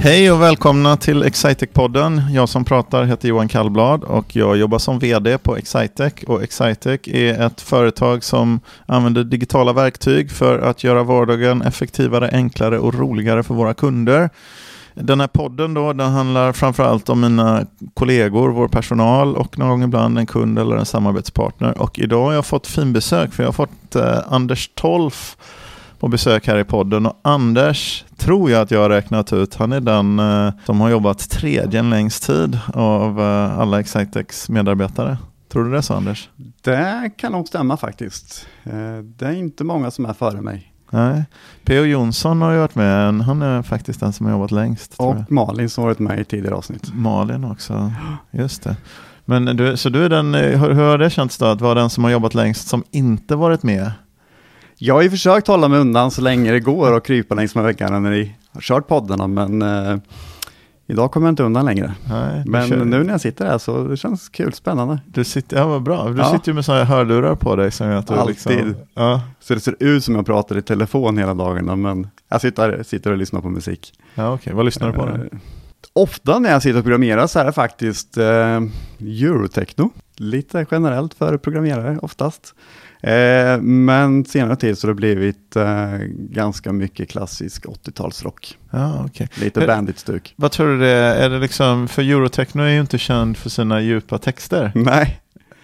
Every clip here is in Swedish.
Hej och välkomna till Excitec-podden. Jag som pratar heter Johan Kallblad och jag jobbar som vd på Excitec. Och Excitec är ett företag som använder digitala verktyg för att göra vardagen effektivare, enklare och roligare för våra kunder. Den här podden då, den handlar framförallt om mina kollegor, vår personal och någon gång ibland en kund eller en samarbetspartner. Och idag har jag fått finbesök för jag har fått eh, Anders Tolf på besök här i podden. Och Anders tror jag att jag har räknat ut, han är den eh, som har jobbat tredje längst tid av eh, alla Excitex medarbetare. Tror du det så Anders? Det kan nog stämma faktiskt. Eh, det är inte många som är före mig. Nej. P.O. Jonsson har ju varit med, han är faktiskt den som har jobbat längst. Och Malin som har varit med i tidigare avsnitt. Malin också, just det. Men du, så du är den, hur, hur har det känts då att vara den som har jobbat längst som inte varit med? Jag har ju försökt hålla mig undan så länge det går och krypa längs med väggarna när ni har kört poddarna, men eh, idag kommer jag inte undan längre. Nej, men kör. nu när jag sitter här så det känns kul, spännande. Du sitter, ja vad bra, du Ja. sitter ju med sådana här hörlurar på dig som gör att du Alltid. liksom... Ja, Så det ser ut som jag pratar i telefon hela dagarna, men jag sitter, sitter och lyssnar på musik. ja okej, vad lyssnar du på då? Eh, Ofta när jag sitter och programmerar så är det faktiskt eh, Eurotechno. Lite generellt för programmerare oftast. Eh, men senare tid så har det blivit eh, ganska mycket klassisk 80-talsrock. Ja, okej. Lite bandit-stuk. Vad tror du det är? Är det liksom, för Eurotechno är ju inte känd för sina djupa texter. Nej,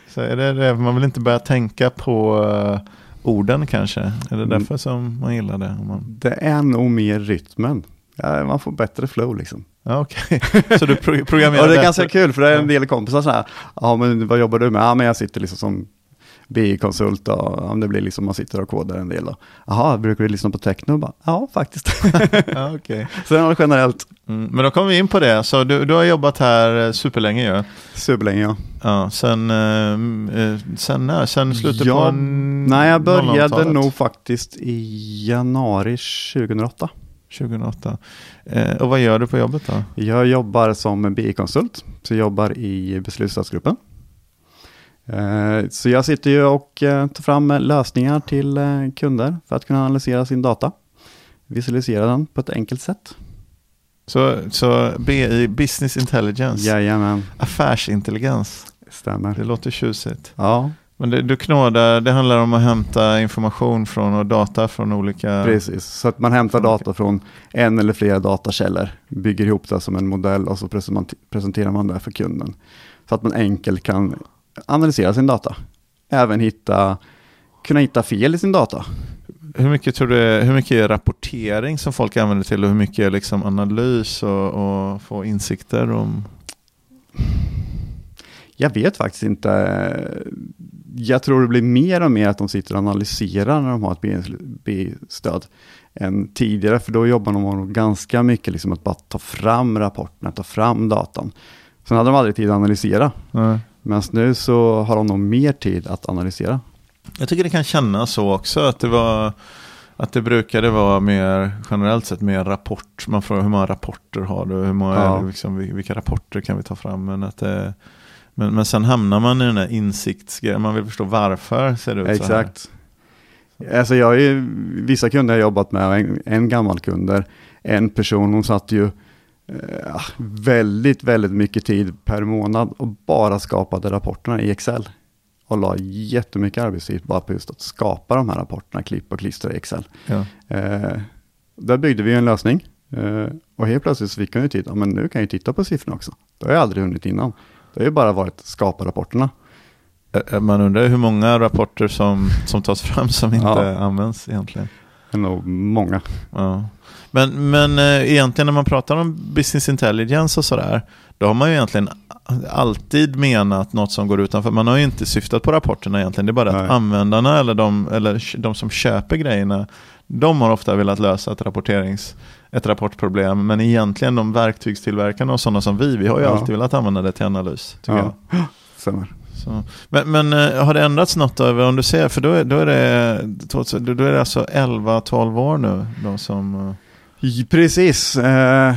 Så är det det, man vill inte börja tänka på eh, orden kanske? Är det Mm. därför som man gillar det? Man, det är nog mer rytmen. Ja, man får bättre flow liksom. ja, okej. Så du pro programmerar Och det är bättre? ganska kul för det är en del kompisar så här, ja men vad jobbar du med? Ja men jag sitter liksom som BI-konsult och om det blir liksom man sitter och kodar en del. Jaha, brukar du lyssna på techno? Bara, Ja, faktiskt. Ja, okej. så det nog generellt Mm, men då kommer vi in på det. Så du, du har jobbat här eh, superlänge ju. superlänge. Ja. Ja, sen, eh, eh, sen när? Sen slutet Ja, på Nej, jag började 00-talet? nog faktiskt i januari 2008. 2008. Eh, och vad gör du på jobbet då? Jag jobbar som BI-konsult, så jag jobbar i beslutsstödsgruppen. Eh, Så jag sitter ju och eh, tar fram lösningar till eh, kunder för att kunna analysera sin data. Visualisera den på ett enkelt sätt. Så, så BI, Business Intelligence, Jajamän, affärsintelligens. stämmer. Det låter tjusigt. Ja, Men det, du knådar, det handlar om att hämta information från och data från olika... precis. Så att man hämtar data från en eller flera datakällor, bygger ihop det som en modell och så present- presenterar man det för kunden. Så att man enkelt kan analysera sin data. Även hitta, kunna hitta fel i sin data. Hur mycket tror du, hur mycket är rapportering som folk använder till och hur mycket är liksom analys och, och få insikter om? Jag vet faktiskt inte. Jag tror det blir mer och mer att de sitter och analyserar när de har ett B-stöd än tidigare, för då jobbar de ganska mycket liksom att bara ta fram rapporterna, ta fram datan. Sen hade de aldrig tid att analysera, Nej. Men nu så har de nog mer tid att analysera. Jag tycker det kan kännas så också att det var att det brukade vara mer generellt sett mer rapport. Man frågar hur många rapporter har du? Hur många, Ja. liksom, vil- vilka rapporter kan vi ta fram? Men, att det, men, men sen hamnar man i den här insiktsgrejen. Man vill förstå varför ser det ut så här. Exakt. Alltså jag ju, vissa kunder jag har jobbat med, en, en gammal kunder, en person, hon satt ju eh, väldigt, väldigt mycket tid per månad och bara skapade rapporterna i Excel. Och la jättemycket arbetstid bara på just att skapa de här rapporterna, klippa och klistra i Excel. Ja. Eh, där byggde vi en lösning eh, och helt plötsligt så fick hon ju titta, men nu kan jag ju titta på siffrorna också. Det har jag aldrig hunnit innan. Det har ju bara varit att skapa rapporterna. Man undrar hur många rapporter som, som tas fram som inte Ja. används egentligen. Det är nog många. Ja. Men, men eh, egentligen när man pratar om business intelligence och sådär, då har man ju egentligen alltid menat något som går utanför. Man har ju inte syftat på rapporterna egentligen. Det är bara att Nej. användarna eller de, eller de som köper grejerna, de har ofta velat lösa ett rapporterings ett rapportproblem, men egentligen de verktygstillverkarna och sådana som vi, vi har ju Ja. alltid velat använda det till analys. Tycker jag. Ja, stämmer. Så. Men, men eh, har det ändrats något över, om du ser, för då är, då är, det, då är det alltså 11-12 år nu då som... Precis. Eh,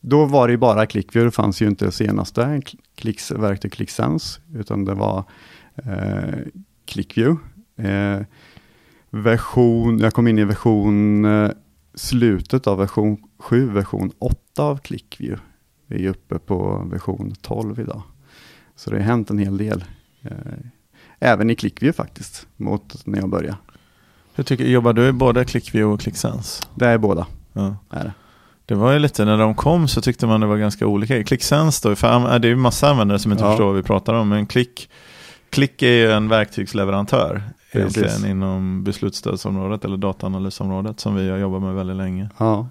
då var det ju bara ClickView, det fanns ju inte det senaste Klicks, verktyg ClickSense, utan det var eh, ClickView. Eh, version, jag kom in i version eh, slutet av version 7, version 8 av ClickView. Vi är uppe på version 12 idag. Så det har hänt en hel del. Eh, även i ClickView faktiskt, mot när jag började. Hur tycker, jobbar du i både ClickView och ClickSense? Det är båda. Ja. Är det. Det var ju lite, när de kom så tyckte man det var ganska olika. ClickSense då, för det är ju massa användare som inte Ja. förstår vad vi pratar om, men Click, Click är ju en verktygsleverantör egentligen inom beslutsstödsområdet eller dataanalysområdet som vi har jobbat med väldigt länge. Ja.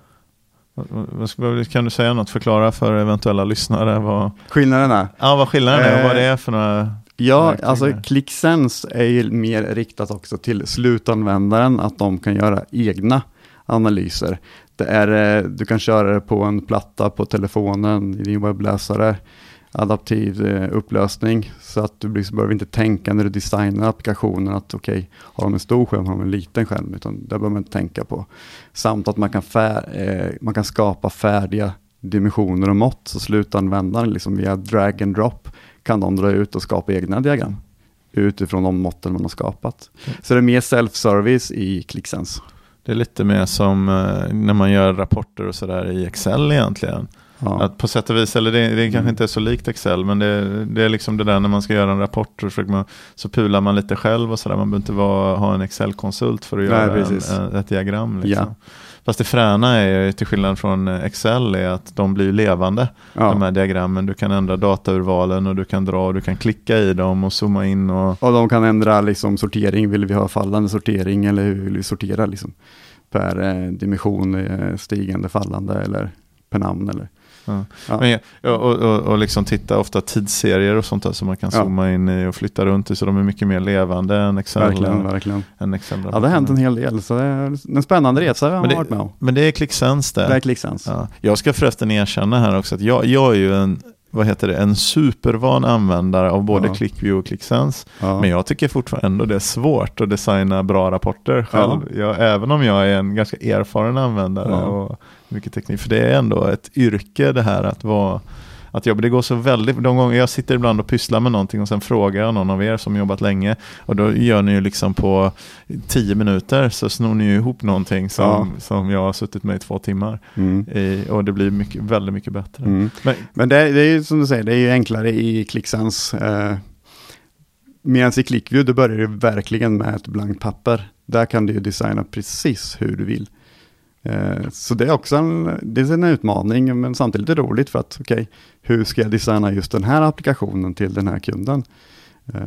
Kan du säga något, förklara för eventuella lyssnare vad, Skillnaden är, ja, vad skillnaden är och vad Eh, det är för några ja, alltså. ClickSense är ju mer riktat också till slutanvändaren, att de kan göra egna analyser. Det är, eh, du kan köra det på en platta på telefonen, i din webbläsare, adaptiv eh, upplösning, så att du blir- behöver inte tänka när du designar applikationen att okej, har de en stor skärm, har de en liten skärm, utan det behöver man inte tänka på. Samt att man kan, fär, eh, man kan skapa färdiga dimensioner och mått, så slutanvändaren liksom via drag and drop kan de dra ut och skapa egna diagram utifrån de måtten man har skapat. Så det är mer self-service i ClickSense. Det är lite mer som eh, när man gör rapporter och sådär i Excel egentligen. Ja. Att på sätt och vis, eller det, det kanske Mm. inte är så likt Excel, men det, det är liksom det där när man ska göra en rapport så, man, så pular man lite själv och sådär. Man behöver inte vara, ha en Excel-konsult för att Nej, göra en, en, ett diagram. Liksom. Ja. Fast det fräna är till skillnad från eh, Excel, är att de blir levande, de ja. här diagrammen. Du kan ändra dataurvalen och du kan dra och du kan klicka i dem och zooma in och Och de kan ändra liksom sortering, vill vi ha fallande sortering eller hur vill vi sortera liksom? Per eh, dimension, eh, stigande, fallande eller per namn eller? Ja. Ja. Men, ja, och, och, och liksom titta ofta tidsserier och sånt där som man kan Ja. zooma in i och flytta runt i så de är mycket mer levande än Excel. Verkligen, verkligen. Än Excel Ja, det har hänt en hel del, så det är en spännande resa jag har varit med om. Men det är ClickSense det. Det är ClickSense. Ja. Jag ska förresten erkänna här också att jag, jag är ju en, vad heter det, en supervan användare av både Ja. ClickView och ClickSense. Ja. Men jag tycker fortfarande ändå det är svårt att designa bra rapporter själv. Jag, även om jag är en ganska erfaren användare Ja. och mycket teknik. För det är ändå ett yrke det här att vara att jobba, det går så väldigt, de gånger jag sitter ibland och pysslar med någonting och sen frågar jag någon av er som jobbat länge och då gör ni ju liksom på tio minuter så snor ni ju ihop någonting som, Ja. som jag har suttit med i två timmar Mm. i, och det blir mycket, väldigt mycket bättre. Mm. Men, Men det, det är ju som du säger, det är ju enklare i ClickSense. Eh, Medan i ClickView, då börjar du verkligen med ett blankt papper. Där kan du ju designa precis hur du vill. Eh, så det är också en, det är en utmaning, men samtidigt är det roligt för att, okej, hur ska jag designa just den här applikationen till den här kunden? Eh,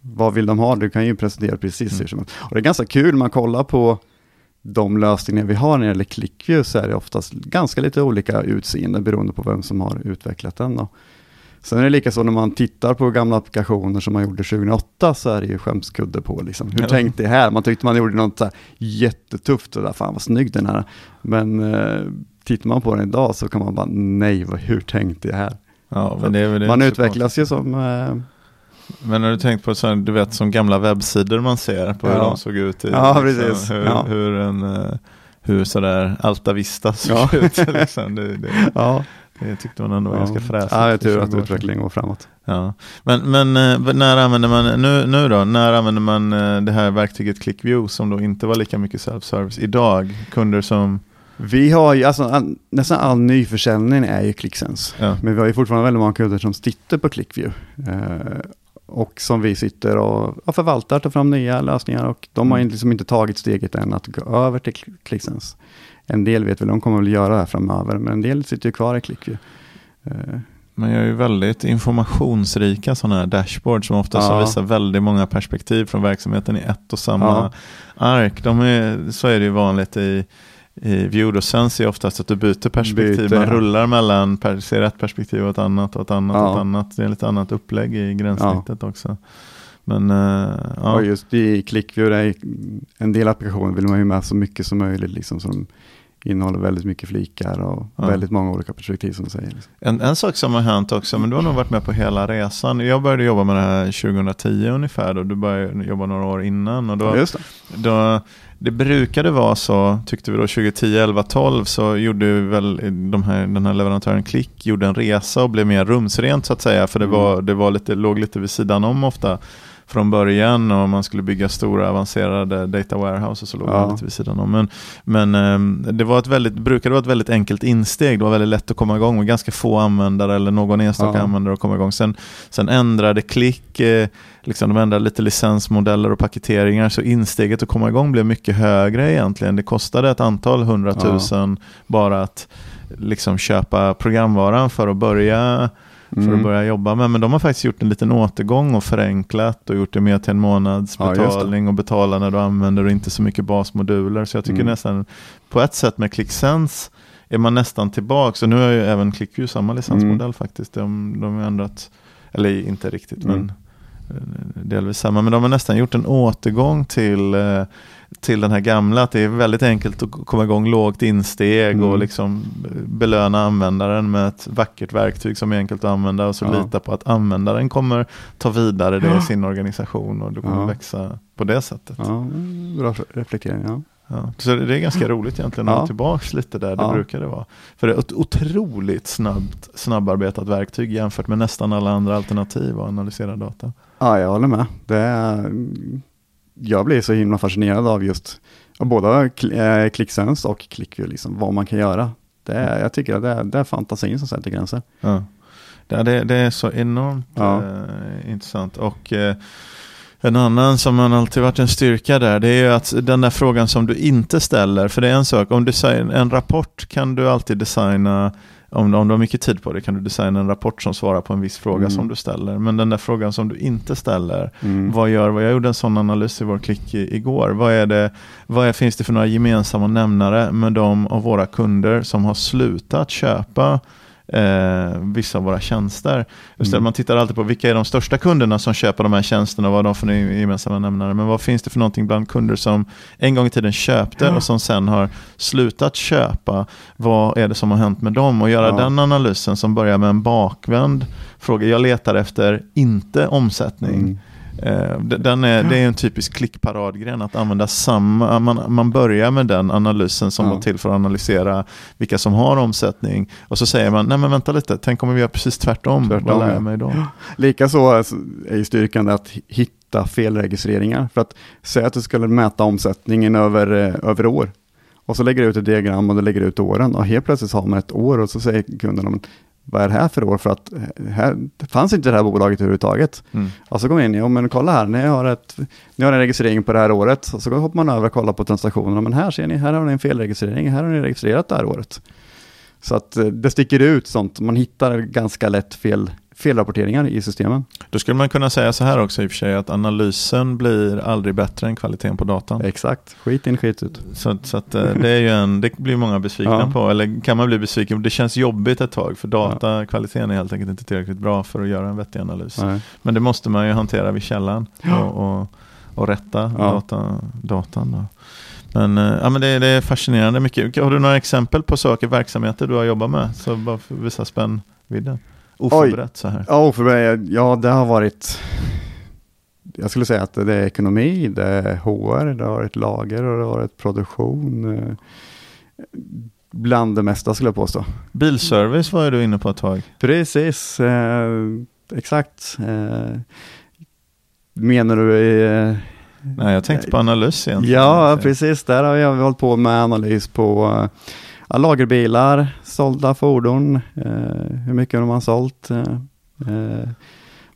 vad vill de ha? Du kan ju presentera precis Mm. hur som helst. Och det är ganska kul, man kollar på de lösningar vi har när det gäller ClickView så är det oftast ganska lite olika utseende beroende på vem som har utvecklat den. Då. Sen är det lika så när man tittar på gamla applikationer som man gjorde 2008 så är det ju skämskudde på liksom. Hur Ja. tänkte jag här? Man tyckte man gjorde något så här jättetufft och där, fan vad snygg den här. Men eh, tittar man på den idag så kan man bara, nej, vad, hur tänkte jag här? ja, men det, det man utvecklas ju som, eh, Men har du tänkt på så här, du vet som gamla webbsidor man ser på hur Ja. de såg ut i Ja, liksom, precis. hur, Ja. hur en eh, hur sådär Alta Vista såg Ja. ut. Liksom. Det, det, ja. Det tyckte man ändå var ganska fräsigt. Ja, det är för tur 20 att sedan. utvecklingen går framåt. Ja. Men, men eh, när använder man, nu, nu då, när använder man eh, det här verktyget ClickView som då inte var lika mycket self-service idag? Kunder som, Vi har ju, alltså all, nästan all nyförsäljning är ju ClickSense. ja, Men vi har ju fortfarande väldigt många kunder som sitter på ClickView. Eh, och som vi sitter och, och förvaltar, tar fram nya lösningar och de har Mm. ju liksom inte tagit steget än att gå över till Cl- ClickSense. En del vet väl, de kommer väl göra det här framöver, men en del sitter ju kvar i ClickView. Eh, man gör ju väldigt informationsrika sådana här dashboards som ofta Ja. visar väldigt många perspektiv från verksamheten i ett och samma Ja. ark. De är, så är det ju vanligt i, i Vue och sen ser jag oftast att du byter perspektiv. Byter, Man ja. rullar mellan, ser ett perspektiv och ett annat och ett annat och Ja. ett annat. Det är lite annat upplägg i gränssnittet också. Men eh, ja. Och just i ClickView, är en del applikationer vill man ju med så mycket som möjligt, liksom, som innehåller väldigt mycket flikar och Ja. väldigt många olika perspektiv som du säger. Liksom. En, en sak som har hänt också, men du har nog varit med på hela resan. Jag började jobba med det här 2010 ungefär, då du började jobba några år innan. Och då, Just det. då, det brukade vara så, tyckte vi då 2010, 11, 12, så gjorde väl de här, den här leverantören Klick gjorde en resa och blev mer rumsrent så att säga, för det, Mm. var, det var lite, låg lite vid sidan om ofta. Från början och man skulle bygga stora avancerade data warehouses så låg Ja. man lite vid sidan om. Men, men eh, det var ett väldigt, brukade vara ett väldigt enkelt insteg. Det var väldigt lätt att komma igång med ganska få användare eller någon enstaka Ja. användare att komma igång. Sen, sen ändrade Klick, eh, liksom de ändrade lite licensmodeller och paketeringar så insteget att komma igång blev mycket högre egentligen. Det kostade ett antal hundratusen bara att liksom köpa programvaran för att börja för Mm. att börja jobba med. Men de har faktiskt gjort en liten återgång och förenklat och gjort det mer till en månads Ja, och betala när du använder och inte så mycket basmoduler. Så jag tycker Mm. nästan på ett sätt med ClickSense är man nästan tillbaka. Så nu har ju även ClickView samma licensmodell Mm. faktiskt. De, de har ändrat, eller inte riktigt Mm. men delvis samma. Men de har nästan gjort en återgång till eh, till den här gamla, att det är väldigt enkelt att komma igång lågt insteg Mm. och liksom belöna användaren med ett vackert verktyg som är enkelt att använda och så Ja. lita på att användaren kommer ta vidare det i sin organisation och du kommer Ja. växa på det sättet. Ja, bra reflektering. Ja. Ja. Så det är ganska roligt egentligen att Ja. gå tillbaka lite där det Ja. brukade vara. För det är ett otroligt snabbt, snabbarbetat verktyg jämfört med nästan alla andra alternativ att analysera data. ja, jag håller med. Det är, jag blir så himla fascinerad av just av både eh, ClickSense och ClickView, liksom, vad man kan göra. Det är, jag tycker att det är, det är fantasin som sätter gränser. Ja. Det, det, det är så enormt Ja. eh, intressant. Och eh, en annan som har alltid varit en styrka där, det är ju att den där frågan som du inte ställer, för det är en sak, om du säger en rapport kan du alltid designa om, om du har mycket tid på det kan du designa en rapport som svarar på en viss fråga Mm. som du ställer. Men den där frågan som du inte ställer, Mm. vad gör, vad jag gjorde en sån analys i vår klick i, igår. Vad, är det, vad är, finns det för några gemensamma nämnare med de av våra kunder som har slutat köpa eh, vissa av våra tjänster. Det, Mm. Man tittar alltid på vilka är de största kunderna som köper de här tjänsterna och vad har de för gemensamma nämnare. Men vad finns det för någonting bland kunder som en gång i tiden köpte Ja. och som sen har slutat köpa. Vad är det som har hänt med dem? Och göra Ja. den analysen som börjar med en bakvänd fråga. Jag letar efter inte omsättning. Mm. Eh, Den är, det är en typisk klickparadgren att använda samma, man, man börjar med den analysen som Ja. var till för att analysera vilka som har omsättning och så säger man, nej men vänta lite, tänk om vi gör precis tvärtom, Tvärtom, vad lär ja. jag mig då? Likaså är ju styrkan att hitta felregistreringar. För att säga att du skulle mäta omsättningen över, eh, över år. Och så lägger du ut ett diagram och du lägger ut åren. Och helt plötsligt har man ett år och så säger kunden, "Men vad är det här för år? För att eh, här, det fanns inte det här bolaget överhuvudtaget. Mm. Och så kommer man in, ja men kolla här, ni har, ett, ni har en registrering på det här året. Och så hoppar man över och kollar på transaktionerna, men här ser ni, här har ni en felregistrering, här har ni registrerat det här året. Så att eh, det sticker ut sånt, man hittar ganska lätt fel, felrapporteringar i systemen. Då skulle man kunna säga så här också i och för sig, att analysen blir aldrig bättre än kvaliteten på datan. Exakt, skit in, skit ut. Så, så att, eh, det, är ju en, det blir många besvikna Ja. på, eller kan man bli besviken. Det känns jobbigt ett tag, för datakvaliteten är helt enkelt inte tillräckligt bra för att göra en vettig analys. Nej. Men det måste man ju hantera vid källan och, och, och rätta Ja. data, datan. Då. Men, eh, ja, men det, det är fascinerande mycket. Har du några exempel på saker, verksamheter du har jobbat med? Så bara för att visa spännvidden. Oförberett så här. Ja, för mig, ja, det har varit, jag skulle säga att det är ekonomi, det är HR, det har varit lager och det har varit produktion. eh, Bland det mesta skulle jag påstå. Bilservice var ju du inne på ett tag. Precis, eh, exakt. Eh, menar du i... Eh, Nej, jag tänkte på analys egentligen. ja, precis. Där har jag hållit på med analys på ja, lagerbilar, sålda fordon, eh, hur mycket har man sålt, eh, eh,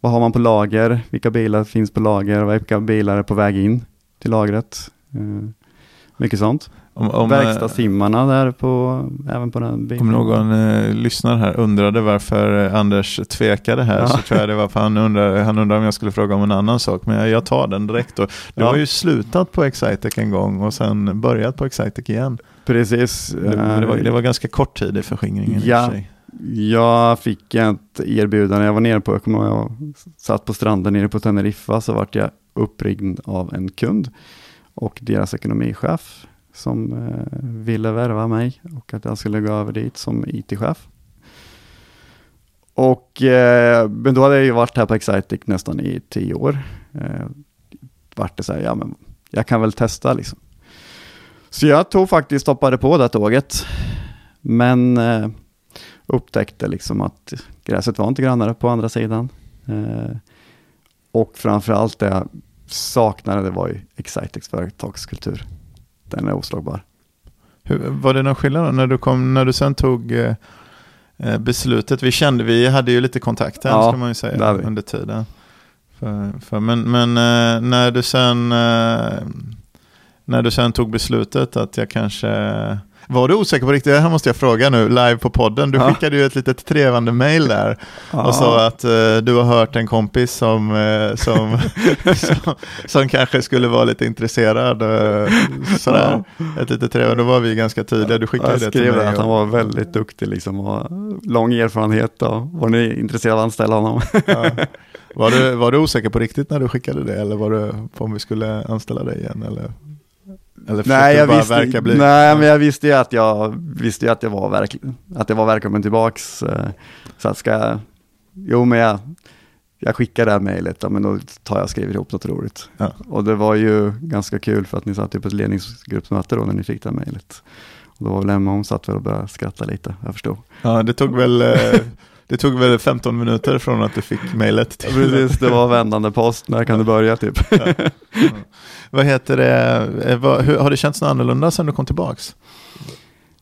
vad har man på lager, vilka bilar finns på lager, vilka bilar är på väg in till lagret. Eh, mycket sånt. Om, om, eh, Verkstadssimmarna där på, även på den bilen. Om någon eh, lyssnar här undrade varför eh, Anders tvekade här Ja. så tror jag det var för han undrar, han undrar om jag skulle fråga om en annan sak. Men jag, jag tar den direkt då. Du Ja. har ju slutat på Excitec en gång och sen börjat på Excitec igen. Precis. Det, det, var, det var ganska kort tid i förskingringen i Ja. för sig. Jag fick ett erbjudande, jag var nere på, jag kommer ihåg, jag satt på stranden nere på Teneriffa så vart jag uppringd av en kund och deras ekonomichef som eh, ville värva mig och att jag skulle gå över dit som IT-chef. Och eh, men då hade jag ju varit här på Excitec nästan i tio år. Eh, vart det så här, ja men jag kan väl testa liksom. Så jag tog faktiskt, stoppade på det tåget. Men eh, upptäckte liksom att gräset var inte grannare på andra sidan. Eh, Och framförallt det jag saknade det var ju Excitex företagskultur. Den är oslagbar. Hur, var det någon skillnad när du, kom, när du sen tog eh, eh beslutet? Vi kände, vi hade ju lite kontakt här, ja, ska man ju säga, under tiden. För, för, men men eh, när du sen eh, när du sen tog beslutet att jag kanske var du osäker på riktigt? Det här måste jag fråga nu live på podden. Du ja. skickade ju ett litet trevande mail där ja. och sa att uh, du har hört en kompis som, uh, som, som, som, kanske skulle vara lite intresserad. Uh, sådär. Ja. Ett litet trevande, då var vi ganska tydliga. Du skickade jag det till mig. att han var väldigt duktig liksom, och lång erfarenhet och var ni intresserade av att anställa honom? Var, du, var du osäker på riktigt när du skickade det eller var du på om vi skulle anställa dig igen? Eller? Eller nej, jag visste, bli... nej, men jag visste ju att jag visste ju att jag var, verk, att jag var välkommen tillbaks. Eh, så att ska jo men jag, jag skickar det här mejlet, ja, men då tar jag och skriver ihop något roligt. Ja. Och det var ju ganska kul för att ni satt ju på ett ledningsgruppsmöte då när ni fick det här mejlet. Och då var väl Emma, hon satt väl och började skratta lite, jag förstod. Ja, det tog väl eh, Det tog väl 15 minuter från att du fick mejlet. Precis, det var vändande post, när kan du börja typ? Ja. Vad heter det, eh, vad, hur, har det känts något annorlunda sedan du kom tillbaks?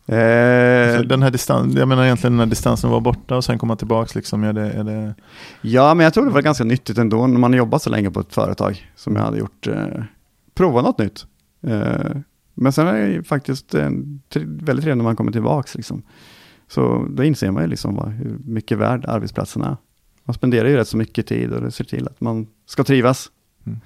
Eh, alltså den här distans, jag menar egentligen när distansen var borta och sen komma tillbaks liksom, är det, är det... Ja, men jag tror det var ganska nyttigt ändå när man jobbat så länge på ett företag som jag hade gjort, eh, prova något nytt. Eh, men sen är det faktiskt eh, väldigt trevligt när man kommer tillbaks liksom. Så då inser man ju liksom vad, hur mycket värd arbetsplatsen är. Man spenderar ju rätt så mycket tid och det ser till att man ska trivas. Mm.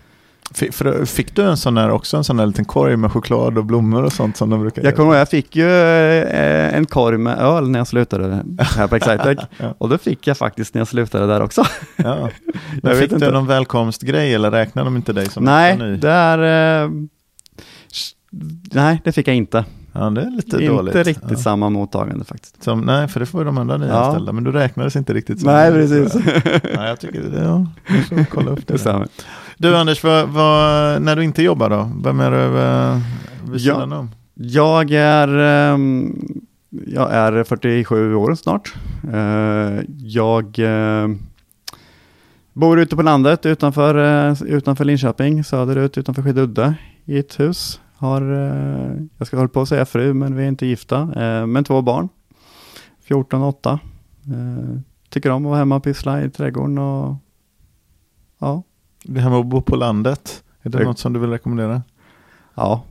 Fick, du en sån där också, en sån där liten korg med choklad och blommor och sånt som de brukar Jag kommer jag fick ju eh, en korg med öl när jag slutade här på Excitec. ja. Och då fick jag faktiskt när jag slutade där också. ja. Men fick du någon välkomstgrej eller räknade de inte dig som Nej, ny? där, eh, nej, det fick jag inte. Ja, det är lite inte dåligt. Inte riktigt ja. samma mottagande faktiskt. Som, nej, för det får ju de andra nyanställda, ja. men du räknades inte riktigt som Nej, precis. nej, jag tycker det, ja, jag får kolla upp det. det du Anders, vad, vad, när du inte jobbar då? Vem är du uh, vid sidan om? Jag är, um, jag är 47 år snart. Uh, jag uh, bor ute på landet utanför, uh, utanför Linköping, söderut utanför Skidudde i ett hus. Har, uh, jag ska hålla på att säga fru, men vi är inte gifta, men två barn. 14 och 8. tycker om att vara hemma och pyssla i trädgården och ja, det här med att bo på landet, är det, det något som du vill rekommendera? Ja,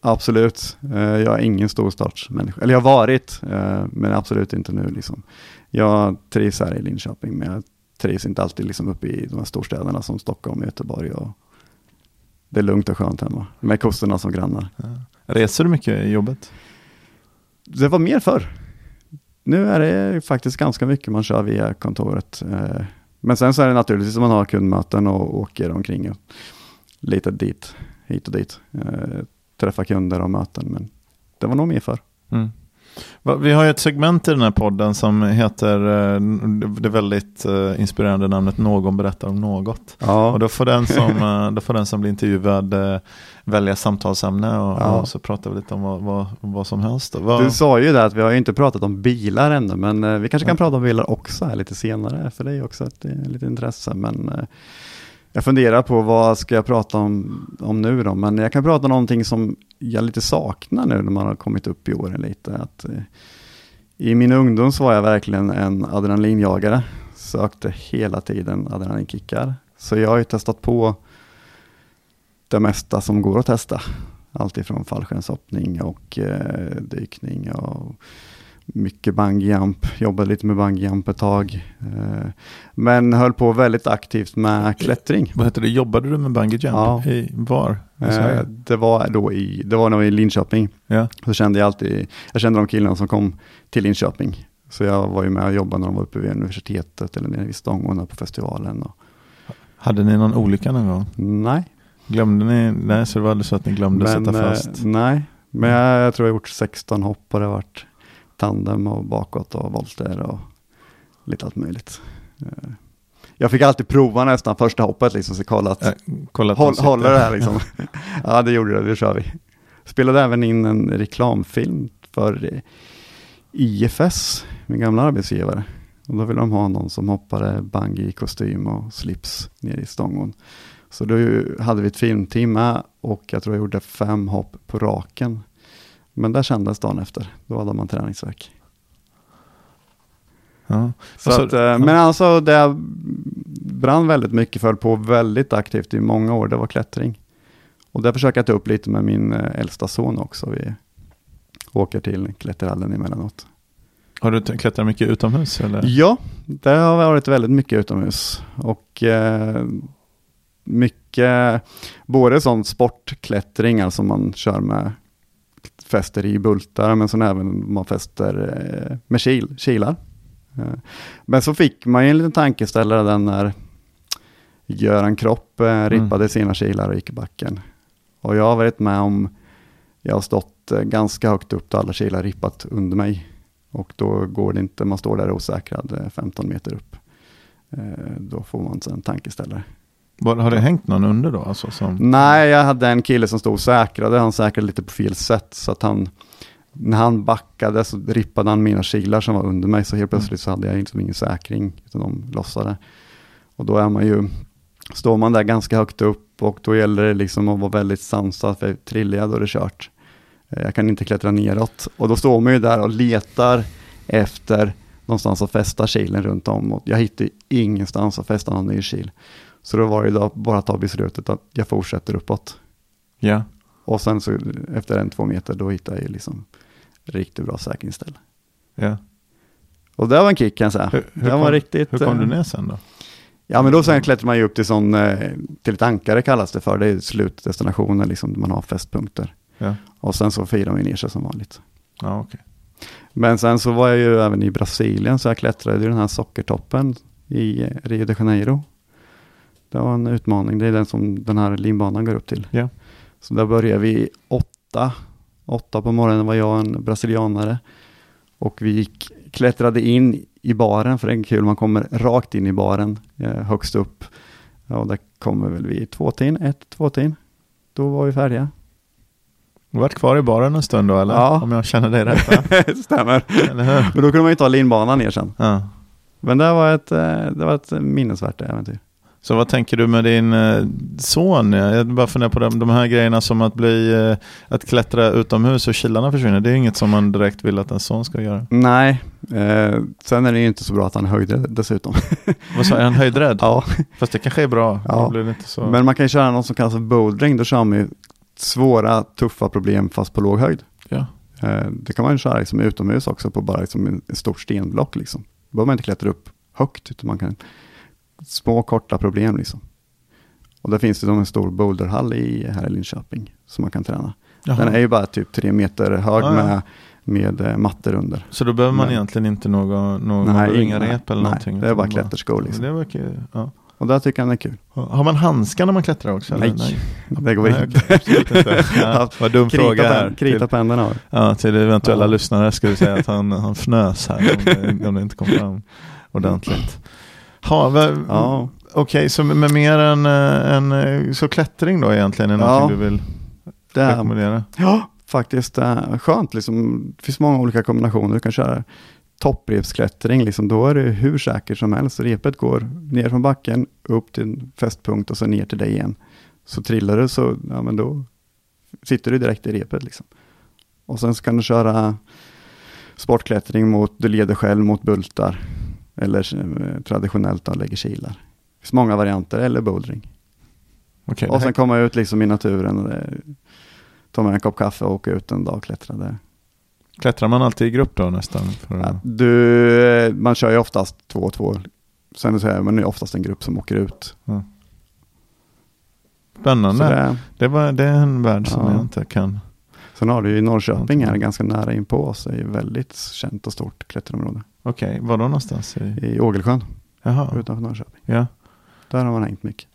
absolut. Eh, jag är ingen storstadsmänniska, eller jag har varit, eh, men absolut inte nu. Liksom. Jag trivs här i Linköping, men jag trivs inte alltid liksom uppe i de här storstäderna som Stockholm Göteborg. Och det är lugnt och skönt hemma, med kusterna som grannar. Ja. Reser du mycket i jobbet? Det var mer förr. Nu är det faktiskt ganska mycket man kör via kontoret. Eh, men sen så är det naturligtvis att man har kundmöten och åker omkring och lite dit, hit och dit. Eh, träffa kunder och möten, men det var nog mer för. Mm. Vi har ju ett segment i den här podden som heter eh, det väldigt eh, inspirerande namnet Någon berättar om något. Ja. Och då får, den som, eh, då får den som blir intervjuad välja samtalsämne och, ja. och så pratar vi lite om vad, vad, vad som helst. Vad... Du sa ju det att vi har inte pratat om bilar ännu, men vi kanske kan ja. prata om bilar också här lite senare, för det är också ett, ett litet intresse. Men jag funderar på vad ska jag prata om, om nu då, men jag kan prata om någonting som jag lite saknar nu när man har kommit upp i åren lite. Att, eh, I min ungdom så var jag verkligen en adrenalinjagare, sökte hela tiden adrenalinkickar. Så jag har ju testat på det mesta som går att testa. Allt ifrån fallskärmshoppning och eh, dykning och mycket bungyjump, jobbade lite med bungyjump ett tag. Eh, men höll på väldigt aktivt med klättring. Vad heter det, jobbade du med bungyjump? Ja. I, var? Eh, det var då i, det var nog i Linköping. Ja. Så kände jag alltid, jag kände de killarna som kom till Linköping. Så jag var ju med och jobbade när de var uppe vid universitetet eller nere vid Stångåna på festivalen. Och... Hade ni någon olycka någon gång? Nej. Glömde ni? Nej, så det var aldrig så att ni glömde men, sätta eh, fast? nej, men jag, jag tror jag gjort 16 hopp och det har varit tandem och bakåt och volter och lite allt möjligt. Eh, jag fick alltid prova nästan första hoppet, liksom, så kolla att, ja, kolla att håll, håller det här liksom. ja, det gjorde det, det kör vi. Spelade även in en reklamfilm för IFS, min gamla arbetsgivare. Och då ville de ha någon som hoppade bungee kostym och slips ner i stången. Så då hade vi ett filmteam med och jag tror jag gjorde fem hopp på raken. Men det kändes dagen efter. Då hade man träningsverk. Ja. Så Alltså, att, eh, Men alltså det jag brann väldigt mycket för på väldigt aktivt i många år, det var klättring. Och det försöker jag ta upp lite med min eh, äldsta son också. Vi åker till klätterhallen emellanåt. Har du klättrat mycket utomhus? Eller? Ja, det har varit väldigt mycket utomhus. Och eh, mycket, både sån sportklättring, alltså man kör med fäster i bultar, men sen även man fäster eh, med kil, kilar. Eh, men så fick man ju en liten tankeställare den när Göran Kropp eh, rippade sina kilar och gick i backen. Och jag har varit med om, jag har stått ganska högt upp då alla kilar rippat under mig. Och då går det inte, man står där osäkrad eh, 15 meter upp. Då får man en tankeställare. Var, har det hängt någon under då? Alltså, som, Nej, jag hade en kille som stod och säkrade, han säkrade lite på fel sätt. Så att han, när han backade så rippade han mina kilar som var under mig. Så helt plötsligt så hade jag liksom ingen säkring, utan de lossade. Och då är man ju, står man där ganska högt upp och då gäller det liksom att vara väldigt sansad, för trillar jag då är det kört. Eh, Jag kan inte klättra neråt. Och då står man ju där och letar efter någonstans att fästa kilen runt om. Och jag hittar ingenstans att fästa någon ny kil. Så då var det då bara att ta beslutet att jag fortsätter uppåt. Ja. Och sen så efter en, två meter då hittade jag ju liksom riktigt bra säkringsställe. ja. Och det var en kick kan jag säga. Hur, hur, det var kom, riktigt. hur kom du eh, ner sen då? Ja men då sen klättrar man ju upp till sån, eh, till ett ankare kallas det för. Det är slutdestinationen liksom, man har fästpunkter. Ja. Och sen så firar man ner sig som vanligt. Ja, okej. Men sen så var jag ju även i Brasilien så jag klättrade ju den här sockertoppen i eh, Rio de Janeiro. Det var en utmaning, det är den som den här linbanan går upp till. Ja. Så där började vi åtta, åtta på morgonen var jag en brasilianare. Och vi gick, klättrade in i baren, för det är kul, man kommer rakt in i baren eh, högst upp. Ja, och där kommer väl vi två tin, ett, två tin. Då var vi färdiga. Du varit kvar i baren en stund då eller? Ja. Om jag känner dig rätt va? Stämmer. Men då kunde man ju ta linbanan ner sen. Ja. Men det var ett, eh, det var ett minnesvärt äventyr. Så vad tänker du med din eh, son? Jag bara funderar på de, de här grejerna som att bli eh, att klättra utomhus och kilarna försvinner. Det är inget som man direkt vill att en son ska göra. Nej, eh, sen är det ju inte så bra att han höjde dessutom. Vad sa? Är han höjdrädd? ja, Fast det kanske är bra. Ja. Så... men man kan ju köra något som kallas för bouldering. Då kör man ju svåra, tuffa problem fast på låg höjd. Ja. Eh, det kan man ju köra liksom utomhus också på bara liksom en, en stort stenblock. Liksom. Då behöver man inte klättra upp högt, utan man kan små korta problem liksom. Och där finns det en stor boulderhall i, här i Linköping som man kan träna. Jaha. Den är ju bara typ tre meter hög ja. med, med eh, mattor under. Så då behöver man Men- egentligen inte någon, någon Nej, ringa nej, rep eller nej, någonting. det är bara klätterskor liksom. Det verkar, ja. Och där tycker jag den är kul. Har man handskar när man klättrar också? eller? Nej, det går Nej, inte. inte. Ja, vad dum fråga Krita, här. pen, krita pennorna har vi. ja, till eventuella Ja. lyssnare ska vi säga att han, han fnös här om det, om det inte kom fram ordentligt. Ha, Ja. Okej, så med mer än, eh, en, eh, så klättring då egentligen är Ja. någonting du vill Det rekommendera? ja, faktiskt skönt. Liksom, det finns många olika kombinationer. Du kan köra topprepsklättring. Liksom, då är det hur säkert som helst. Repet går ner från backen, upp till en fästpunkt och så ner till dig igen. Så trillar du så ja, men då sitter du direkt i repet. Liksom. Och sen så kan du köra sportklättring mot, du leder själv mot bultar. Eller eh, traditionellt då, lägger kilar. Det finns många varianter, eller bouldering. Okej, Och det här- sen komma ut liksom i naturen, eh, ta med en kopp kaffe och åka ut en dag och klättra där. Klättrar man alltid i grupp då nästan? För Ja, du, eh, man kör ju oftast två och två. Sen så är man ju oftast en grupp som åker ut. Så Spännande. det, Det, var, det är en värld som Ja. jag inte kan. sen har du ju Norrköping här, Ja. ganska nära in på oss. Det är ju väldigt känt och stort klätterområde. Okej, var då någonstans? I, I Ågelsjön, jaha, utanför Norrköping. ja, Där har man hängt mycket.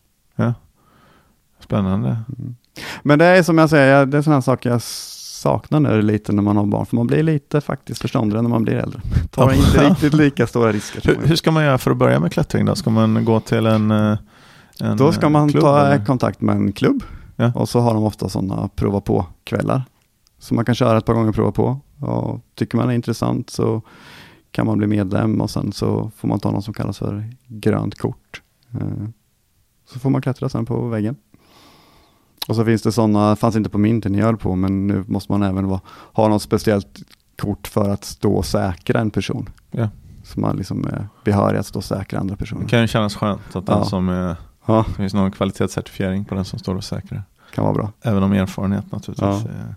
spännande. Mm. Men det är som jag säger, det är sådana saker jag saknar nu lite när man har barn. För man blir lite faktiskt förståndigare när man blir äldre. Tar Ja. inte riktigt lika stora risker. Hur, hur ska man göra för att börja med klättring då? Ska man gå till en, eh, en Då ska eh, man klubb, ta eller? kontakt med en klubb Ja. och så har de ofta sådana prova på-kvällar. Så man kan köra ett par gånger prova på och tycker man är intressant så kan man bli medlem och sen så får man ta något som kallas för grönt kort. Eh, så får man klättra sen på väggen. Och så finns det sådana, fanns inte på min tid när jag höll på, men nu måste man även vara, ha något speciellt kort för att stå och säkra en person. Ja. Så man liksom är behörig att stå och säkra andra personer. Det kan ju kännas skönt att den Ja. som är, Ja, det finns någon kvalitetscertifiering på den som står och säkrar. kan vara bra. Även om erfarenhet naturligtvis Ja. eh,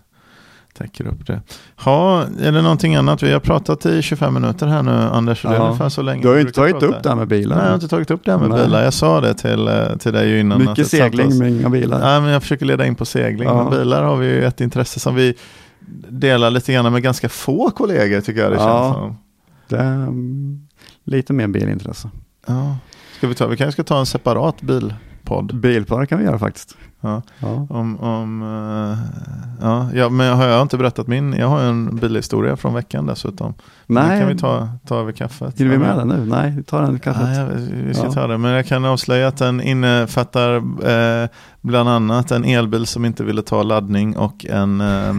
täcker upp det. Ha, är det någonting annat? Vi har pratat i 25 minuter här nu Anders, och det är Ja. ungefär så länge Du har inte tagit prata. upp det här med bilar. Nej, jag har inte tagit upp det här med Nej. bilar. Jag sa det till, eh, till dig innan. Mycket segling men inga bilar. Nej, men jag försöker leda in på segling. Ja. Men bilar har vi ju ett intresse som vi delar lite grann med ganska få kollegor tycker jag det Ja. känns som. Det är mm, lite mer bilintresse. Ja. Ska vi, ta, vi kanske ska ta en separat bilpodd. Bilpar kan vi göra faktiskt. Ja. Ja. Om, om, eh, ja, ja, men har jag inte berättat min? Jag har en bilhistoria från veckan dessutom. Den Nej, kan vi ta, ta över kaffet. hinner vi med den nu? Nej, vi tar den i kaffet. Nej, jag- vi ska Ja. ta det. Men jag kan avslöja att den innefattar eh, bland annat en elbil som inte ville ta laddning och en, eh,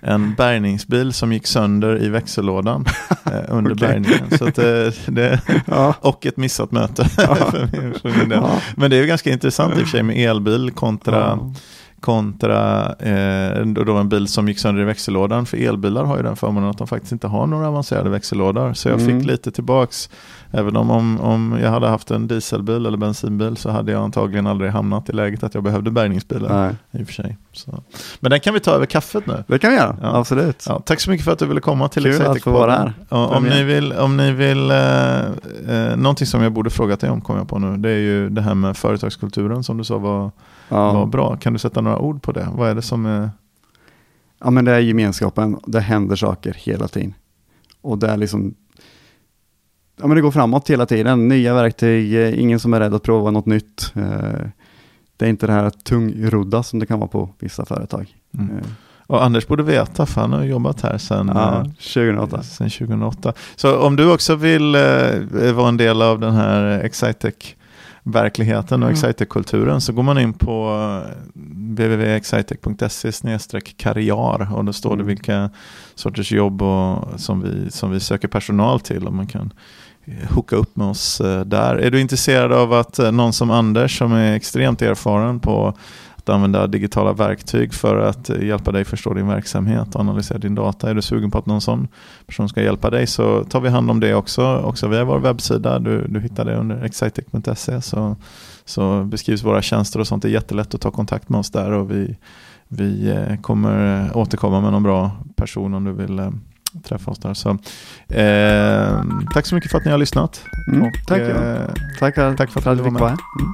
en bärgningsbil som gick sönder i växellådan eh, under Okej. bärgningen. Så att, eh, det, Ja. och ett missat möte. för min, för min. Ja. Men det är ju ganska intressant i och för sig med elbil kontra Ja. Kontra eh, då en bil som gick sönder i växellådan. För elbilar har ju den förmånen att de faktiskt inte har några avancerade växellådor. Så jag Mm. fick lite tillbaks, även om, om, om jag hade haft en dieselbil eller bensinbil så hade jag antagligen aldrig hamnat i läget att jag behövde bärgningsbilen. Nej. I och för sig. Så. Men den kan vi ta över kaffet nu. Det kan vi göra, Ja. absolut. Ja, tack så mycket för att du ville komma till Kul att få vara här. Om, ni vill, om ni vill, eh, eh, någonting som jag borde frågat dig om kommer jag på nu, det är ju det här med företagskulturen som du sa var, var Ja. bra. Kan du sätta några ord på det? Vad är det som är... ja, men det är gemenskapen. Det händer saker hela tiden. Och det är liksom, ja men det går framåt hela tiden. Nya verktyg, eh, ingen som är rädd att prova något nytt. Eh, Det är inte det här tungrodda som det kan vara på vissa företag. Mm. Eh, Och Anders borde veta för han har jobbat här sedan Ja, eh, 2008. Sen 2008. Så om du också vill eh, vara en del av den här Excitec-verkligheten och Mm. Excitec-kulturen så går man in på eh, www.excitec.se karriär och då står det Mm. vilka sorters jobb och, som, vi, som vi söker personal till och man kan eh, hooka upp med oss eh, där. Är du intresserad av att någon som Anders som är extremt erfaren på använda digitala verktyg för att eh, hjälpa dig förstå din verksamhet och analysera din data. Är du sugen på att någon sån person ska hjälpa dig så tar vi hand om det också, också via vår webbsida. Du, du hittar det under excitec.se så, så beskrivs våra tjänster och sånt. Det är jättelätt att ta kontakt med oss där och vi, vi eh, kommer eh, återkomma med någon bra person om du vill träffa oss där. Så, eh, tack så mycket för att ni har lyssnat. Mm, Och, tack, eh, tack, tack tack för att du var fick med. vara. Mm.